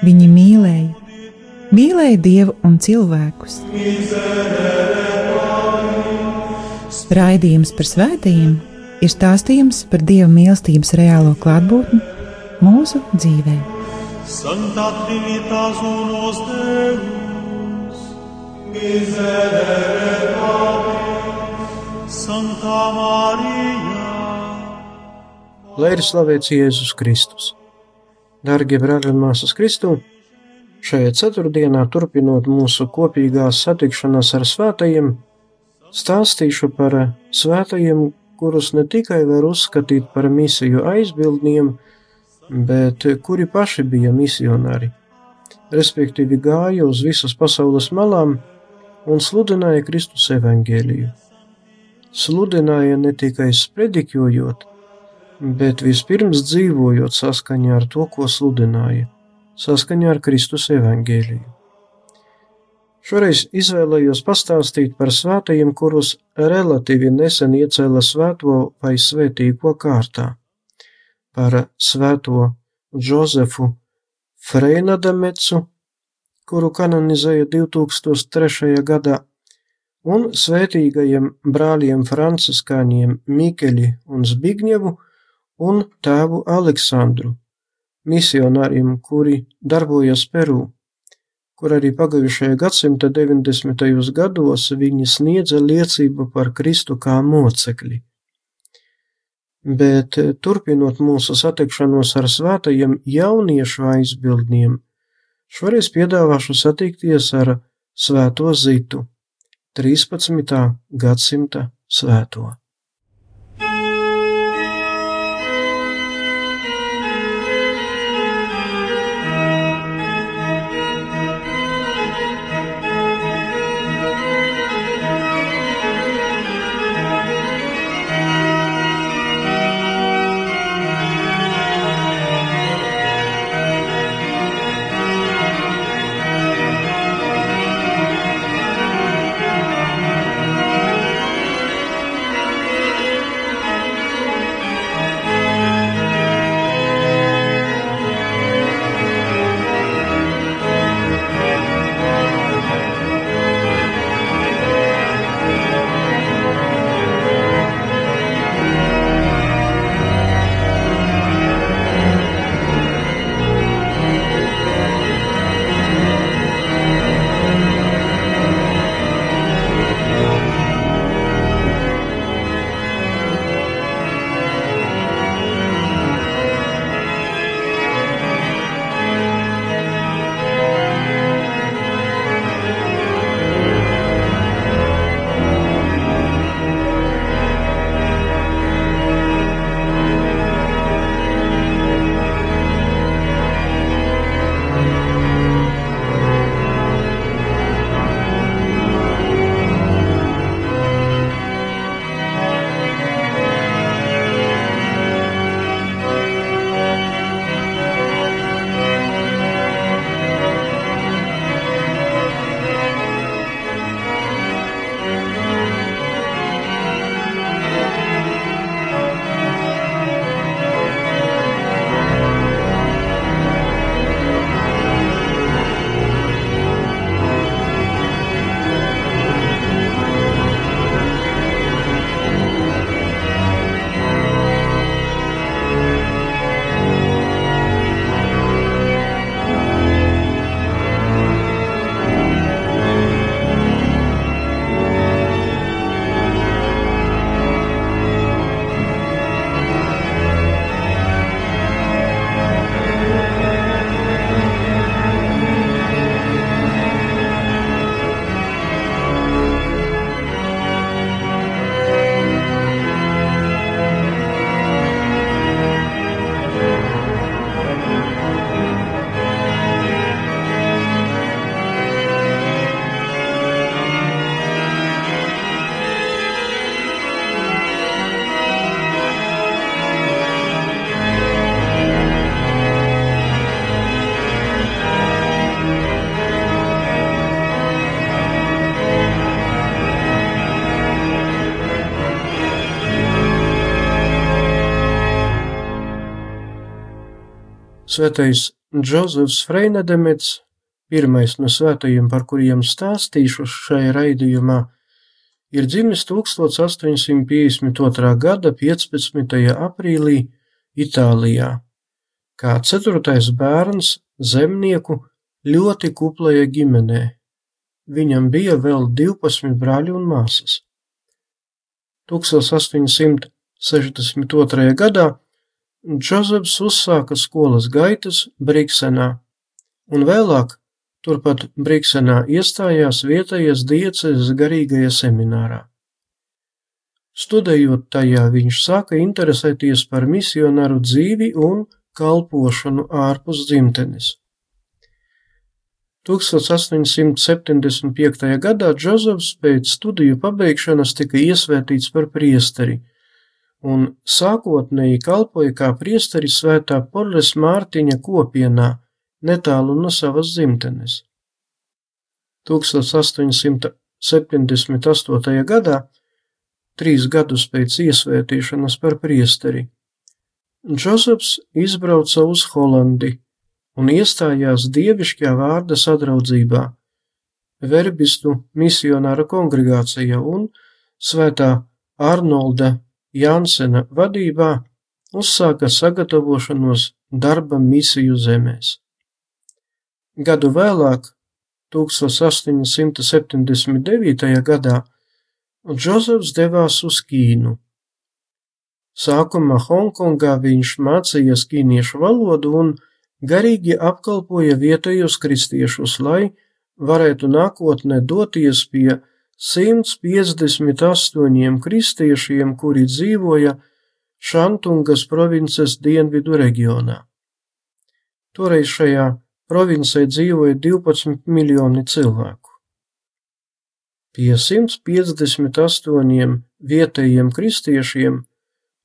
Viņi mīlēja, mīlēja Dievu un cilvēkus. Raidījums par svētījumiem ir stāstījums par Dieva mīlestības reālo klātbūtni mūsu dzīvē. Santa Trinitas unos Deus, miserere Patris, Santa Marija. Lai ir slavēts Jēzus Kristus! Darbie brāļi un māsas Kristū! Šajā ceturtdienā, turpinot mūsu kopīgās satikšanās ar svētajiem, stāstīšu par svētajiem, kurus ne tikai var uzskatīt par misiju aizbildniem, bet kuri paši bija misionāri, respektīvi gāja uz visas pasaules malām un sludināja Kristus evaņģēliju. Sludināja ne tikai sprediķojot, bet vispirms dzīvojot saskaņā ar to, ko sludināja, saskaņā ar Kristus evaņģēliju. Šoreiz izvēlējos pastāstīt par svētajiem, kurus relatīvi nesen iecēla svēto vai svētīgo kārtā, par svēto Džozefu Freinadamecu, kuru kanonizēja 2003. gadā, un svētīgajiem brāļiem Franciskāņiem Mikeļi un Zbigņevu un tēvu Aleksandru, misionāriem, kuri darbojas Peru kur arī pagājušajā gadsimta 90. gados viņi sniedza liecību par Kristu kā mocekli. Bet turpinot mūsu satikšanos ar svētajiem jauniešu aizbildniem, šoreiz piedāvāšu satikties ar Svēto Zitu, 13. gadsimta svēto. Svētais Džozefs Freinedemets, pirmais no svētajiem, par kuriem stāstīšu šajā raidījumā, ir dzimis 1852. gada 15. aprīlī Itālijā, kā ceturtais bērns zemnieku ļoti kuplajā ģimenē. Viņam bija vēl 12 brāļi un māsas. 1862. gadā Džozefs uzsāka skolas gaitas Briksenā, un vēlāk turpat Briksenā iestājās vietējais diecezes garīgajā seminārā. Studējot tajā, viņš sāka interesēties par misionāru dzīvi un kalpošanu ārpus dzimtenes. 1875. gadā Džozefs pēc studiju pabeigšanas tika iesvētīts par priesteri un sākotnēji kalpoja kā priesteris svētā Porles Mārtiņa kopienā, netālu no savas dzimtenes. 1878. gadā, trīs gadus pēc iesvētīšanas par priesteri, Džozefs izbrauca uz Holandi un iestājās dievišķā vārda sadraudzībā, verbistu misionāra kongregācijā un svētā Arnolda Jansena vadībā uzsāka sagatavošanos darba misiju zemēs. Gadu vēlāk, 1879. gadā, Džozefs devās uz Ķīnu. Sākumā Hongkongā viņš mācījās ķīniešu valodu un garīgi apkalpoja vietējos kristiešus, lai varētu nākotnē doties pie 158 kristiešiem, kuri dzīvoja Šantungas provinces dienvidu reģionā. Toreiz šajā provincē dzīvoja 12 miljoni cilvēku. Pie 158 vietējiem kristiešiem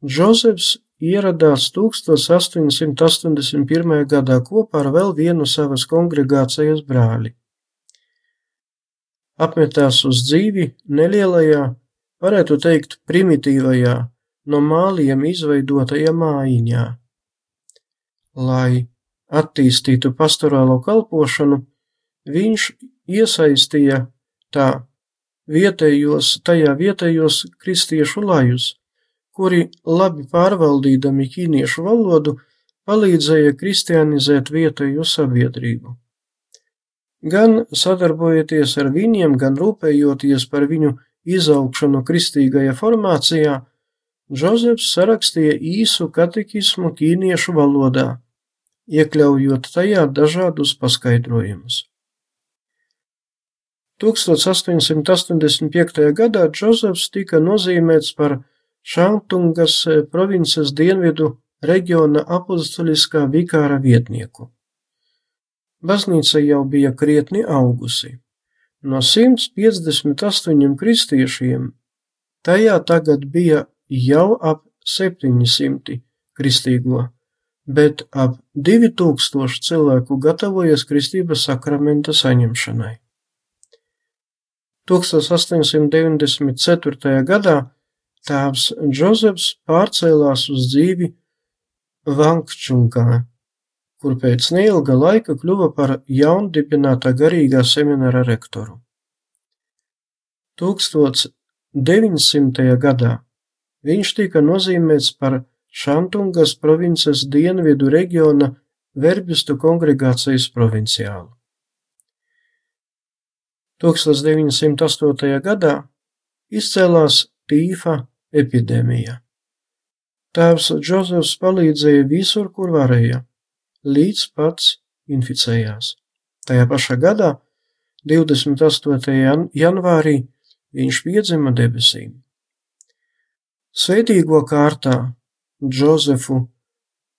Džozefs ieradās 1881. gadā kopā ar vēl vienu savas kongregācijas brāli apmetās uz dzīvi nelielajā, varētu teikt, primitīvajā, no māliem izveidotajā mājiņā. Lai attīstītu pastorālo kalpošanu, viņš iesaistīja tā vietējos, tajā vietējos kristiešu lajus, kuri labi pārvaldīdami ķīniešu valodu palīdzēja kristianizēt vietējo sabiedrību gan sadarbojoties ar viņiem, gan rūpējoties par viņu izaugšanu kristīgajā formācijā, Džozefs sarakstīja īsu katekismu ķīniešu valodā, iekļaujot tajā dažādus paskaidrojumus. 1885. gadā Džozefs tika nozīmēts par Šantungas provinces dienvidu reģiona apustuliskā vikāra vietnieku. Baznīca jau bija krietni augusi. No 158 kristiešiem tajā tagad bija jau ap 700 kristīgo, bet ap 2000 cilvēku gatavojas kristības sakramenta saņemšanai. 1894. gadā tēvs Džozefs pārcēlās uz dzīvi Vankčunkā, kur pēc neilga laika kļuva par jaundibinātā garīgā semināra rektoru. 1900. gadā viņš tika nozīmēts par Šantungas provinces dienvidu reģiona verbistu kongregācijas provinciālu. 1908. gadā izcēlās tīfa epidēmija. Tēvs Džozefs palīdzēja visur, kur varēja līdz pats inficējās. Tajā pašā gadā, 28. janvārī, viņš piedzima debesīm. Svētīgo kārtā Džozefu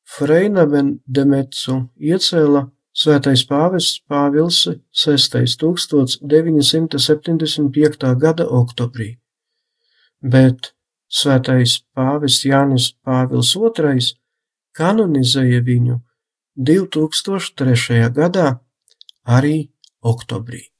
Freinaben Demetsu iecēla Svētais pāvests Pāvils 6. 1975. gada oktobrī, bet Svētais pāvests Jānis Pāvils II kanonizēja viņu 2003. gadā, arī oktobrī.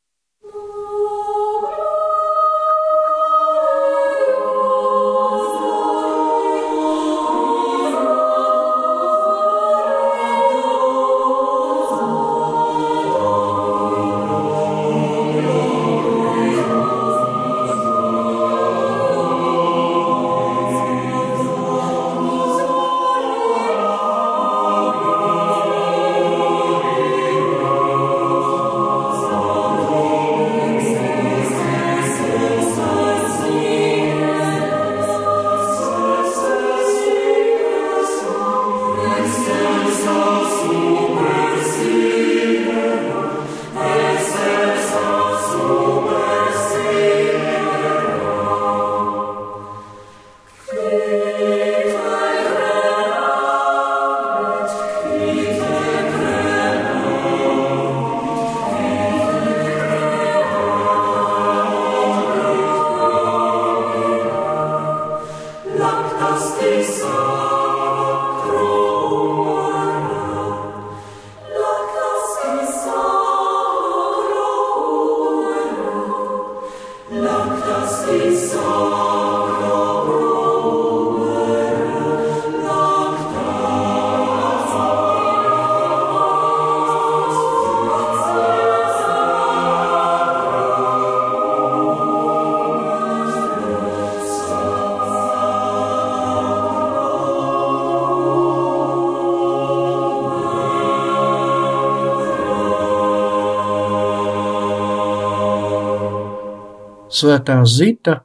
Svētā Zita,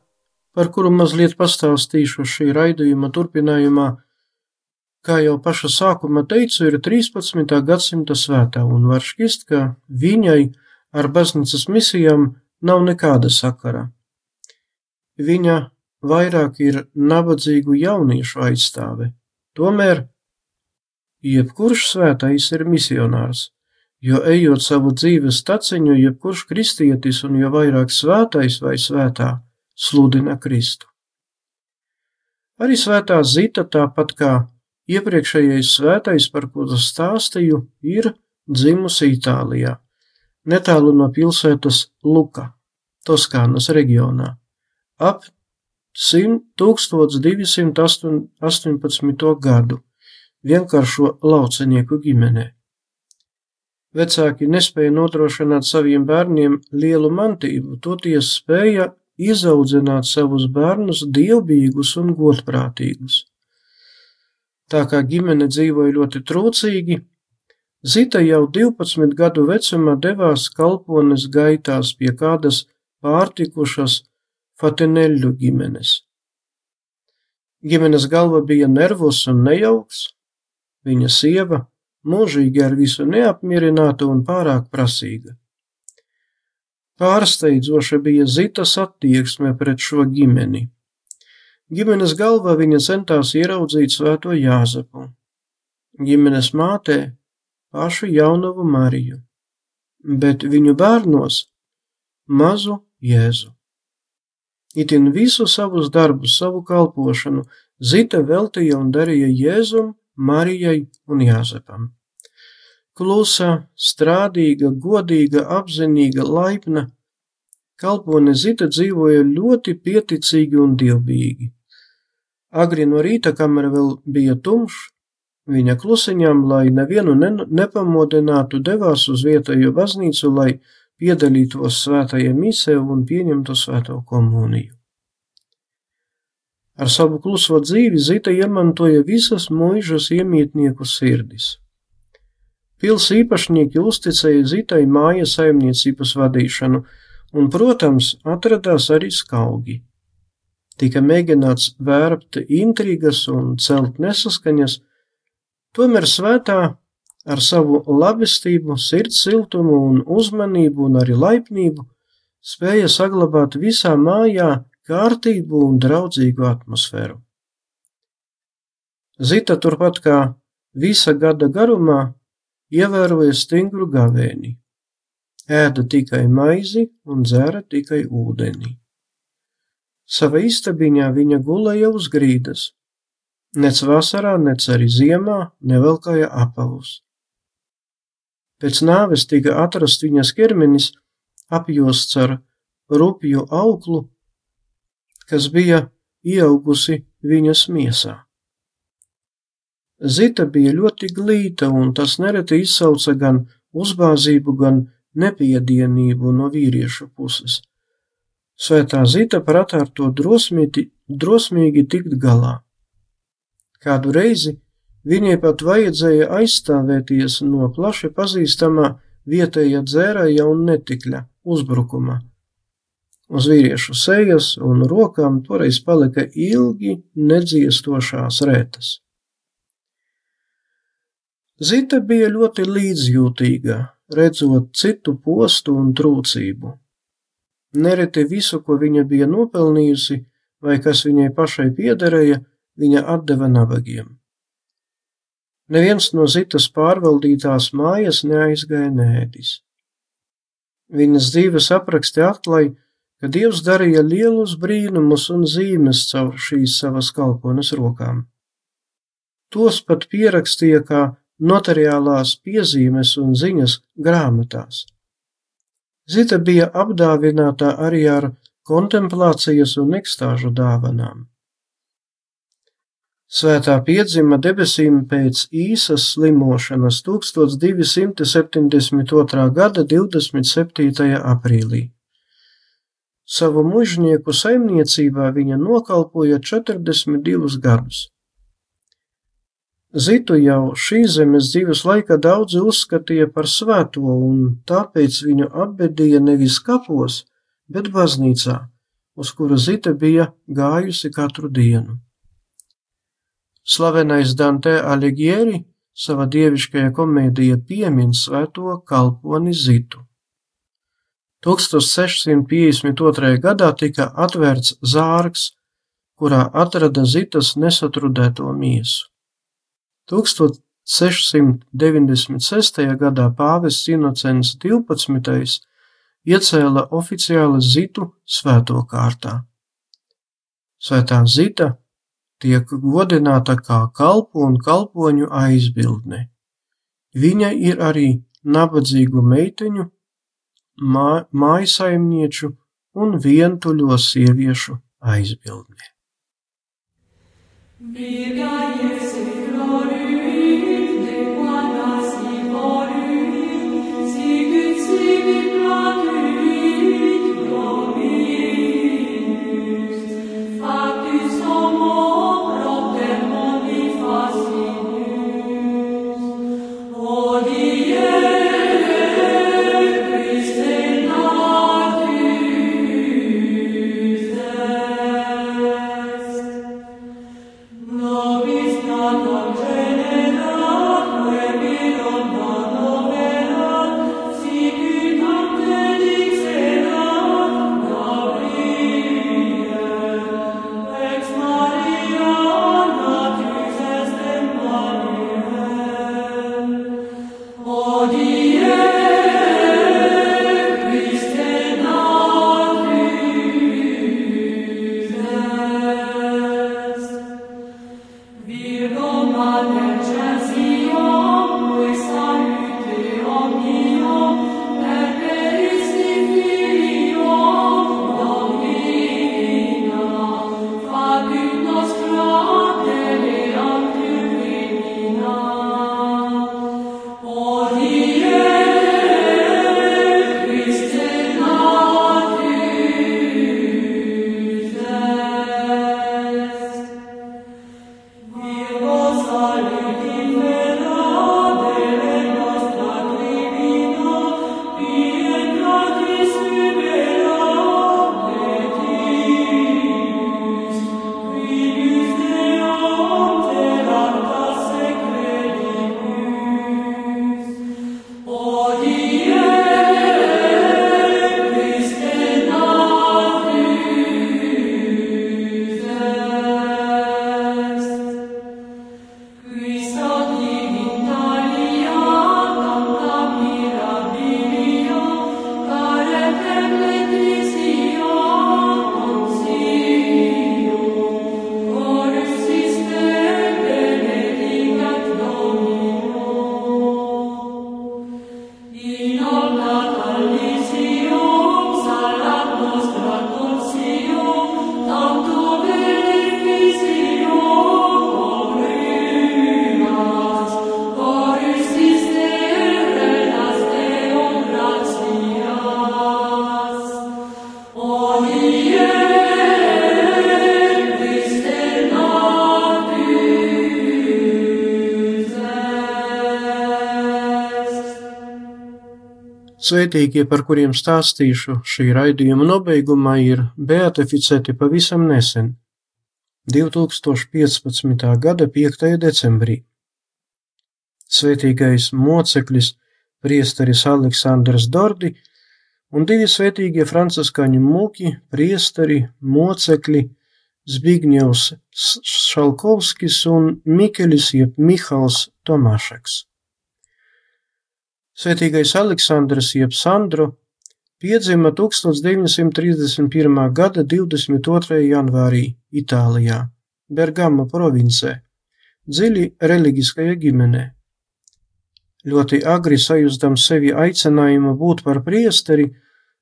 par kuru mazliet pastāstīšu šī raidījuma turpinājumā, kā jau paša sākuma teicu, ir 13. gadsimta svētā un var šķist, ka viņai ar baznīcas misijām nav nekāda sakara. Viņa vairāk ir nabadzīgu jauniešu aizstāve. Tomēr jebkurš svētais ir misionārs, jo ejot savu dzīves taciņu, jebkurš kristietis un jo vairāk svētais vai svētā sludina Kristu. Arī svētā Zita, tāpat kā Iepriekšējais svētais, par kuru stāstīju, ir dzimusi Itālijā, netālu no pilsētas Luka, Toskānas reģionā, ap 1218. gadu vienkāršo laucenieku ģimenē. Vecāki nespēja nodrošināt saviem bērniem lielu mantību, toties spēja izaudzināt savus bērnus dievbijīgus un godprātīgus. Tā kā ģimene dzīvoja ļoti trūcīgi, Zita jau 12 gadu vecumā devās kalpones gaitās pie kādas pārtikušas Fatineļu ģimenes. Ģimenes galva bija nervus un nejauks, viņa sieva mūžīgi ar visu neapmierināta un pārāk prasīga. Pārsteidzoša bija Zitas attieksme pret šo ģimeni. Ģimenes galvā viņa centās ieraudzīt svēto Jāzepu, ģimenes mātē pašu jaunavu Mariju, bet viņu bērnos mazu Jēzu. Itin visu savus darbus, savu kalpošanu Zita veltīja un darīja Jēzum, Marijai un Jāzepam. Klusa, strādīga, godīga, apzinīga, laipna, kalpone Zita dzīvoja ļoti pieticīgi un dievbijīgi. Agri no rīta, kamēr vēl bija tumšs, viņa klusiņām, lai nevienu ne, nepamodinātu, devās uz vietējo baznīcu, lai piedalītos svētajā misē un pieņemtu svēto komuniju. Ar savu kluso dzīvi Zita iemantoja visas mūžas iemītnieku sirdis. Pils īpašnieki uzticēja Zitai mājas saimniecības vadīšanu, un, protams, atradās arī skaugi tika mēģināts vērpt intrigas un celt nesaskaņas, tomēr svētā ar savu labestību, sirds siltumu un uzmanību un arī laipnību spēja saglabāt visā mājā kārtību un draudzīgu atmosfēru. Zita turpat kā visa gada garumā ievēroja stingru gavēni, ēda tikai maizi un dzēra tikai ūdeni. Sava istabiņā viņa gulēja uz grīdas. Nec vasarā, nec arī ziemā nevelkāja apavus. Pēc nāves tika atrast viņas ķermenis, apjosts ar rupju auklu, kas bija ieaugusi viņas miesā. Zita bija ļoti glīta, un tas nereti izsauca gan uzbāzību, gan nepiedienību no vīriešu puses. Svētā Zita prata ar to drosmīgi, drosmīgi tikt galā. Kādu reizi viņai pat vajadzēja aizstāvēties no plaši pazīstamā vietējā dzērāja un netikļa uzbrukuma. Uz vīriešu sejas un rokām toreiz palika ilgi nedziestošās rētas. Zita bija ļoti līdzjūtīga, redzot citu postu un trūcību. Nereti visu, ko viņa bija nopelnījusi, vai kas viņai pašai piederēja, viņa atdeva nabagiem. Neviens no Zitas pārvaldītās mājas neaizgāja nēdis. Viņas dzīves apraksti atklāja, ka Dievs darīja lielus brīnumus un zīmes caur šīs savas kalpones rokām. Tos pat pierakstīja kā notariālās piezīmes un ziņas grāmatās. Zita bija apdāvināta arī ar kontemplācijas un ekstāžu dāvanām. Svētā piedzima debesīm pēc īsas slimošanas 1272. gada 27. aprīlī. Savu mužnieku saimniecībā viņa nokalpoja 42 gadus. Zitu jau šī zemes dzīves laika daudzi uzskatīja par svēto, un tāpēc viņu apbedīja nevis kapos, bet baznīcā, uz kura zita bija gājusi katru dienu. Slavenais Dante Alighieri savā dieviškajā komēdijā piemin svēto kalponi Zitu. 1652. gadā tika atvērts zārks, kurā atrada Zitas nesatrudēto miesu. 1696. gadā pāvests Inocens 12. iecēla oficiāli Zitu svēto kārtā. Svētā Zita tiek godināta kā kalpu un kalpoņu aizbildne. Viņa ir arī nabadzīgu meiteņu, mā, mājasaimnieču un vientuļo sieviešu aizbildne. Svētīgie, par kuriem stāstīšu šī raidījuma nobeigumā, ir beatificēti pavisam nesen, 2015. gada 5. decembrī. Svētīgais moceklis, priesteris Aleksandrs Dordi un divi svētīgie franciskaņu mūki, priesteri, mocekļi Zbigņevs Šalkovskis un Mikelis jeb Mihals Tomašeks. Svētīgais Aleksandrs jeb Sandro piedzima 1931. gada 22. janvārī Itālijā, Bergamo provincē, dziļi reliģiskajā ģimenē. Ļoti agri sajūstam sevi aicinājumu būt par priesteri,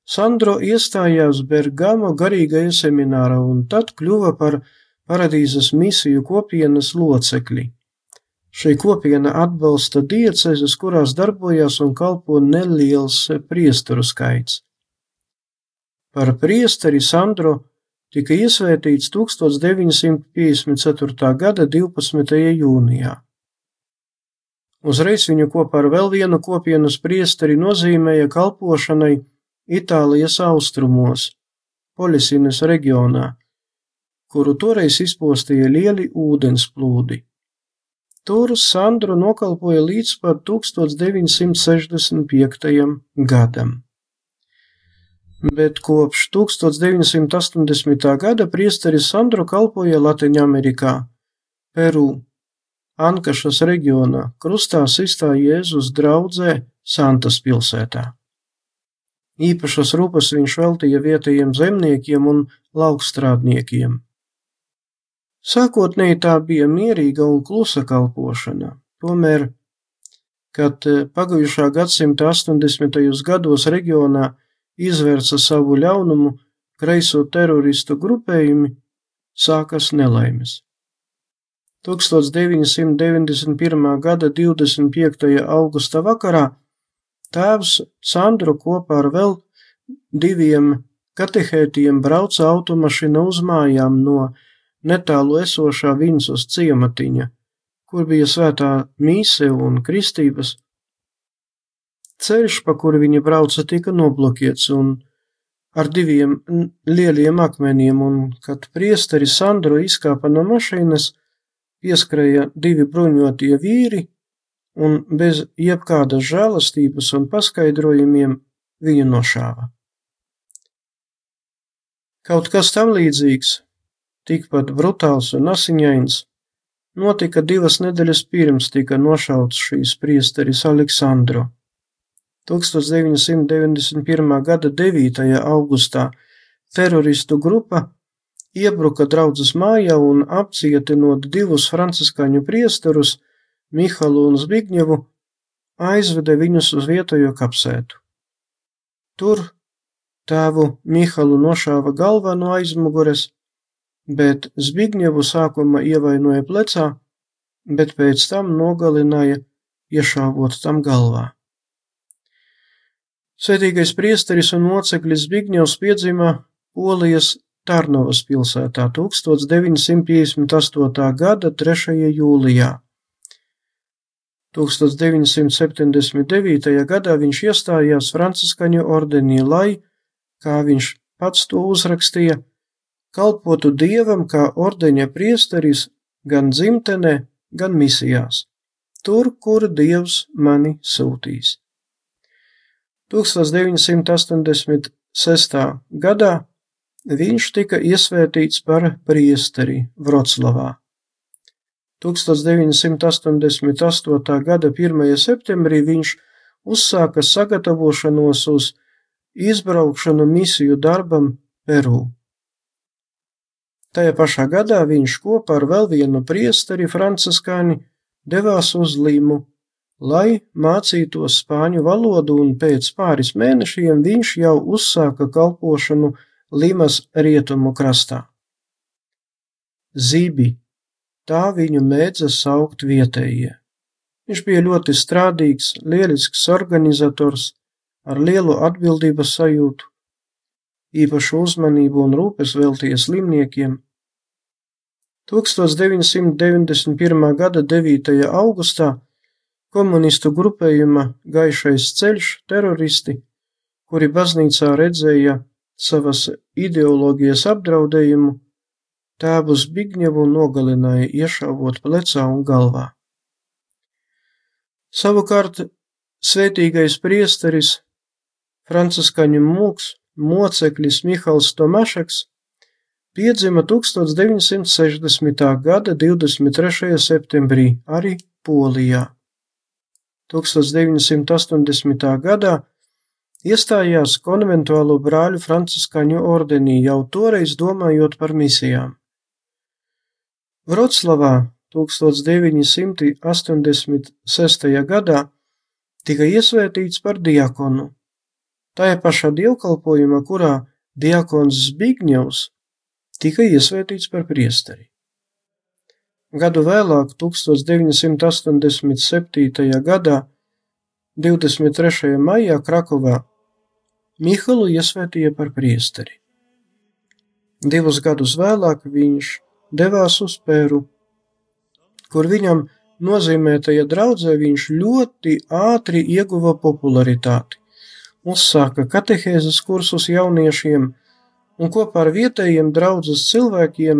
Sandro iestājās Bergamo garīgajā seminārā un tad kļuva par paradīzes misiju kopienas locekli. Šī kopiena atbalsta diecezes, kurās darbojas un kalpo neliels priesteru skaits. Par priesteri Sandro tika iesvētīts 1954. gada 12. jūnijā. Uzreiz viņu kopā ar vēl vienu kopienas priesteri nozīmēja kalpošanai Itālijas austrumos, Poļesinas reģionā, kuru toreiz izpostīja lieli ūdensplūdi. Tur Sandru nokalpoja līdz pat 1965. gadam. Bet kopš 1980. gada priesteris Sandru kalpoja Latviņamerikā, Peru, Ankašas reģionā, krustā sistā Jēzus draudzē Santas pilsētā. Īpašas rūpes viņš veltīja vietējiem zemniekiem un laukstrādniekiem. Sākotnēji tā bija mierīga un klusa kalpošana, tomēr, kad eh, pagājušā gadsimta 80. gados reģionā izvērsa savu ļaunumu kreiso teroristu grupējumi, sākas nelaimes. 1991. gada 25. augusta vakarā Tēvs Sandru kopā ar vēl diviem katehētiem brauca automašīna uz mājām no netālu esošā Vincus ciematiņa, kur bija svētā mīse un kristības. Ceļš, pa kuru viņi brauca, tika noblokēts un ar diviem lieliem akmeņiem, un kad priesteri Sandro izkāpa no mašīnas, pieskrēja divi bruņotie vīri un bez jebkādas žēlastības un paskaidrojumiem viņu nošāva. Kaut kas tam līdzīgs, tikpat brutāls un asiņains, notika divas nedēļas pirms tika nošauts šīs priesteris Aleksandro. 1991. gada 9. augustā teroristu grupa iebruka draudzes mājā un apcietinot divus franciskāņu priesterus, Mihalu un Zbigņevu aizveda viņus uz vietējo kapsētu. Tur tēvu Mihalu nošāva galvā no aizmugures, bet Zbigņevu sākumā ievainoja plecā, bet pēc tam nogalināja, iešāvot tam galvā. Sētīgais priesteris un moceklis Zbigņevs piedzima Polijas Tarnovas pilsētā 1958. gada 3. jūlijā. 1979. gadā viņš iestājās Franciskaņu ordenī, lai, kā viņš pats to uzrakstīja, kalpotu dievam kā ordeņa priesteris gan dzimtenē, gan misijās, tur, kur dievs mani sūtīs. 1986. gadā viņš tika iesvētīts par priesteri Vroclavā. 1988. gada 1. septembrī viņš uzsāka sagatavošanos uz izbraukšanu misiju darbam Peru. Tajā pašā gadā viņš kopā ar vēl vienu priesteri franciskāni devās uz Limu, lai mācītos spāņu valodu, un pēc pāris mēnešiem viņš jau uzsāka kalpošanu Limas rietumu krastā. Zībi Tā viņu mēdza saukt vietējie. Viņš bija ļoti strādīgs, lielisks organizators, ar lielu atbildības sajūtu, īpašu uzmanību un rūpes veltīja slimniekiem. 1991. gada 9. augustā komunistu grupējuma Gaišais ceļš teroristi, kuri baznīcā redzēja savas ideoloģijas apdraudējumu, Tēvu Zbigņevu nogalināja iešāvot plecā un galvā. Savukārt svētīgais priesteris, franciskaņu mūks, moceklis Mihals Tomašeks piedzima 1960. gada 23. septembrī arī Polijā. 1980. gadā iestājās konventuālo brāļu franciskaņu ordenī, jau toreiz domājot par misijām. Vroclavā 1986. gadā tika iesvētīts par diakonu. Tajā pašā dievkalpojumā, kurā diakons Zbigņevs tika iesvētīts par priesteri. Gadu vēlāk, 1987. gadā, 23. maijā Krakovā, Mihalu iesvētīja par priesteri. Divus gadus vēlāk viņš devās uz Peru, kur viņam nozīmētajā draudzē viņš ļoti ātri ieguva popularitāti, uzsāka katehēzes kursus jauniešiem un kopā ar vietējiem draudzes cilvēkiem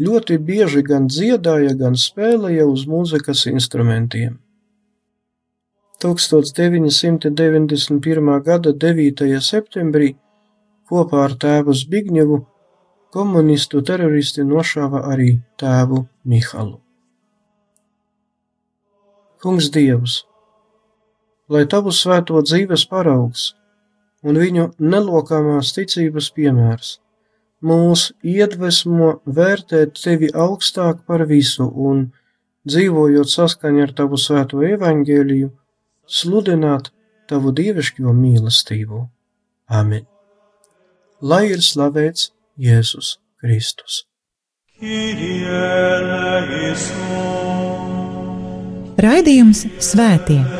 ļoti bieži gan dziedāja, gan spēlēja uz mūzikas instrumentiem. 1991. gada 9. septembrī kopā ar tēvu Zbigņevu komunistu teroristi nošāva arī tēvu Mihalu. Kungs Dievs, lai tavu svēto dzīves paraugs un viņu nelokāmās ticības piemērs mūs iedvesmo vērtēt tevi augstāk par visu un, dzīvojot saskaņā ar tavu svēto evaņģēliju, sludināt tavu dievišķo mīlestību. Amen. Lai ir slavēts Jēzus Kristus. Raidījums Svētie.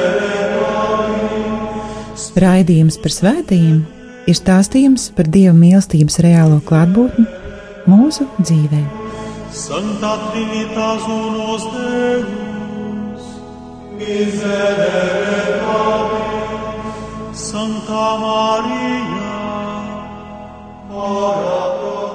Raidījums par svētījumiem ir stāstījums par Dieva mīlestības reālo klātbūtni mūsu dzīvē. Santa Trinitas unos Deus, miserere Pate, Santa Maria, ora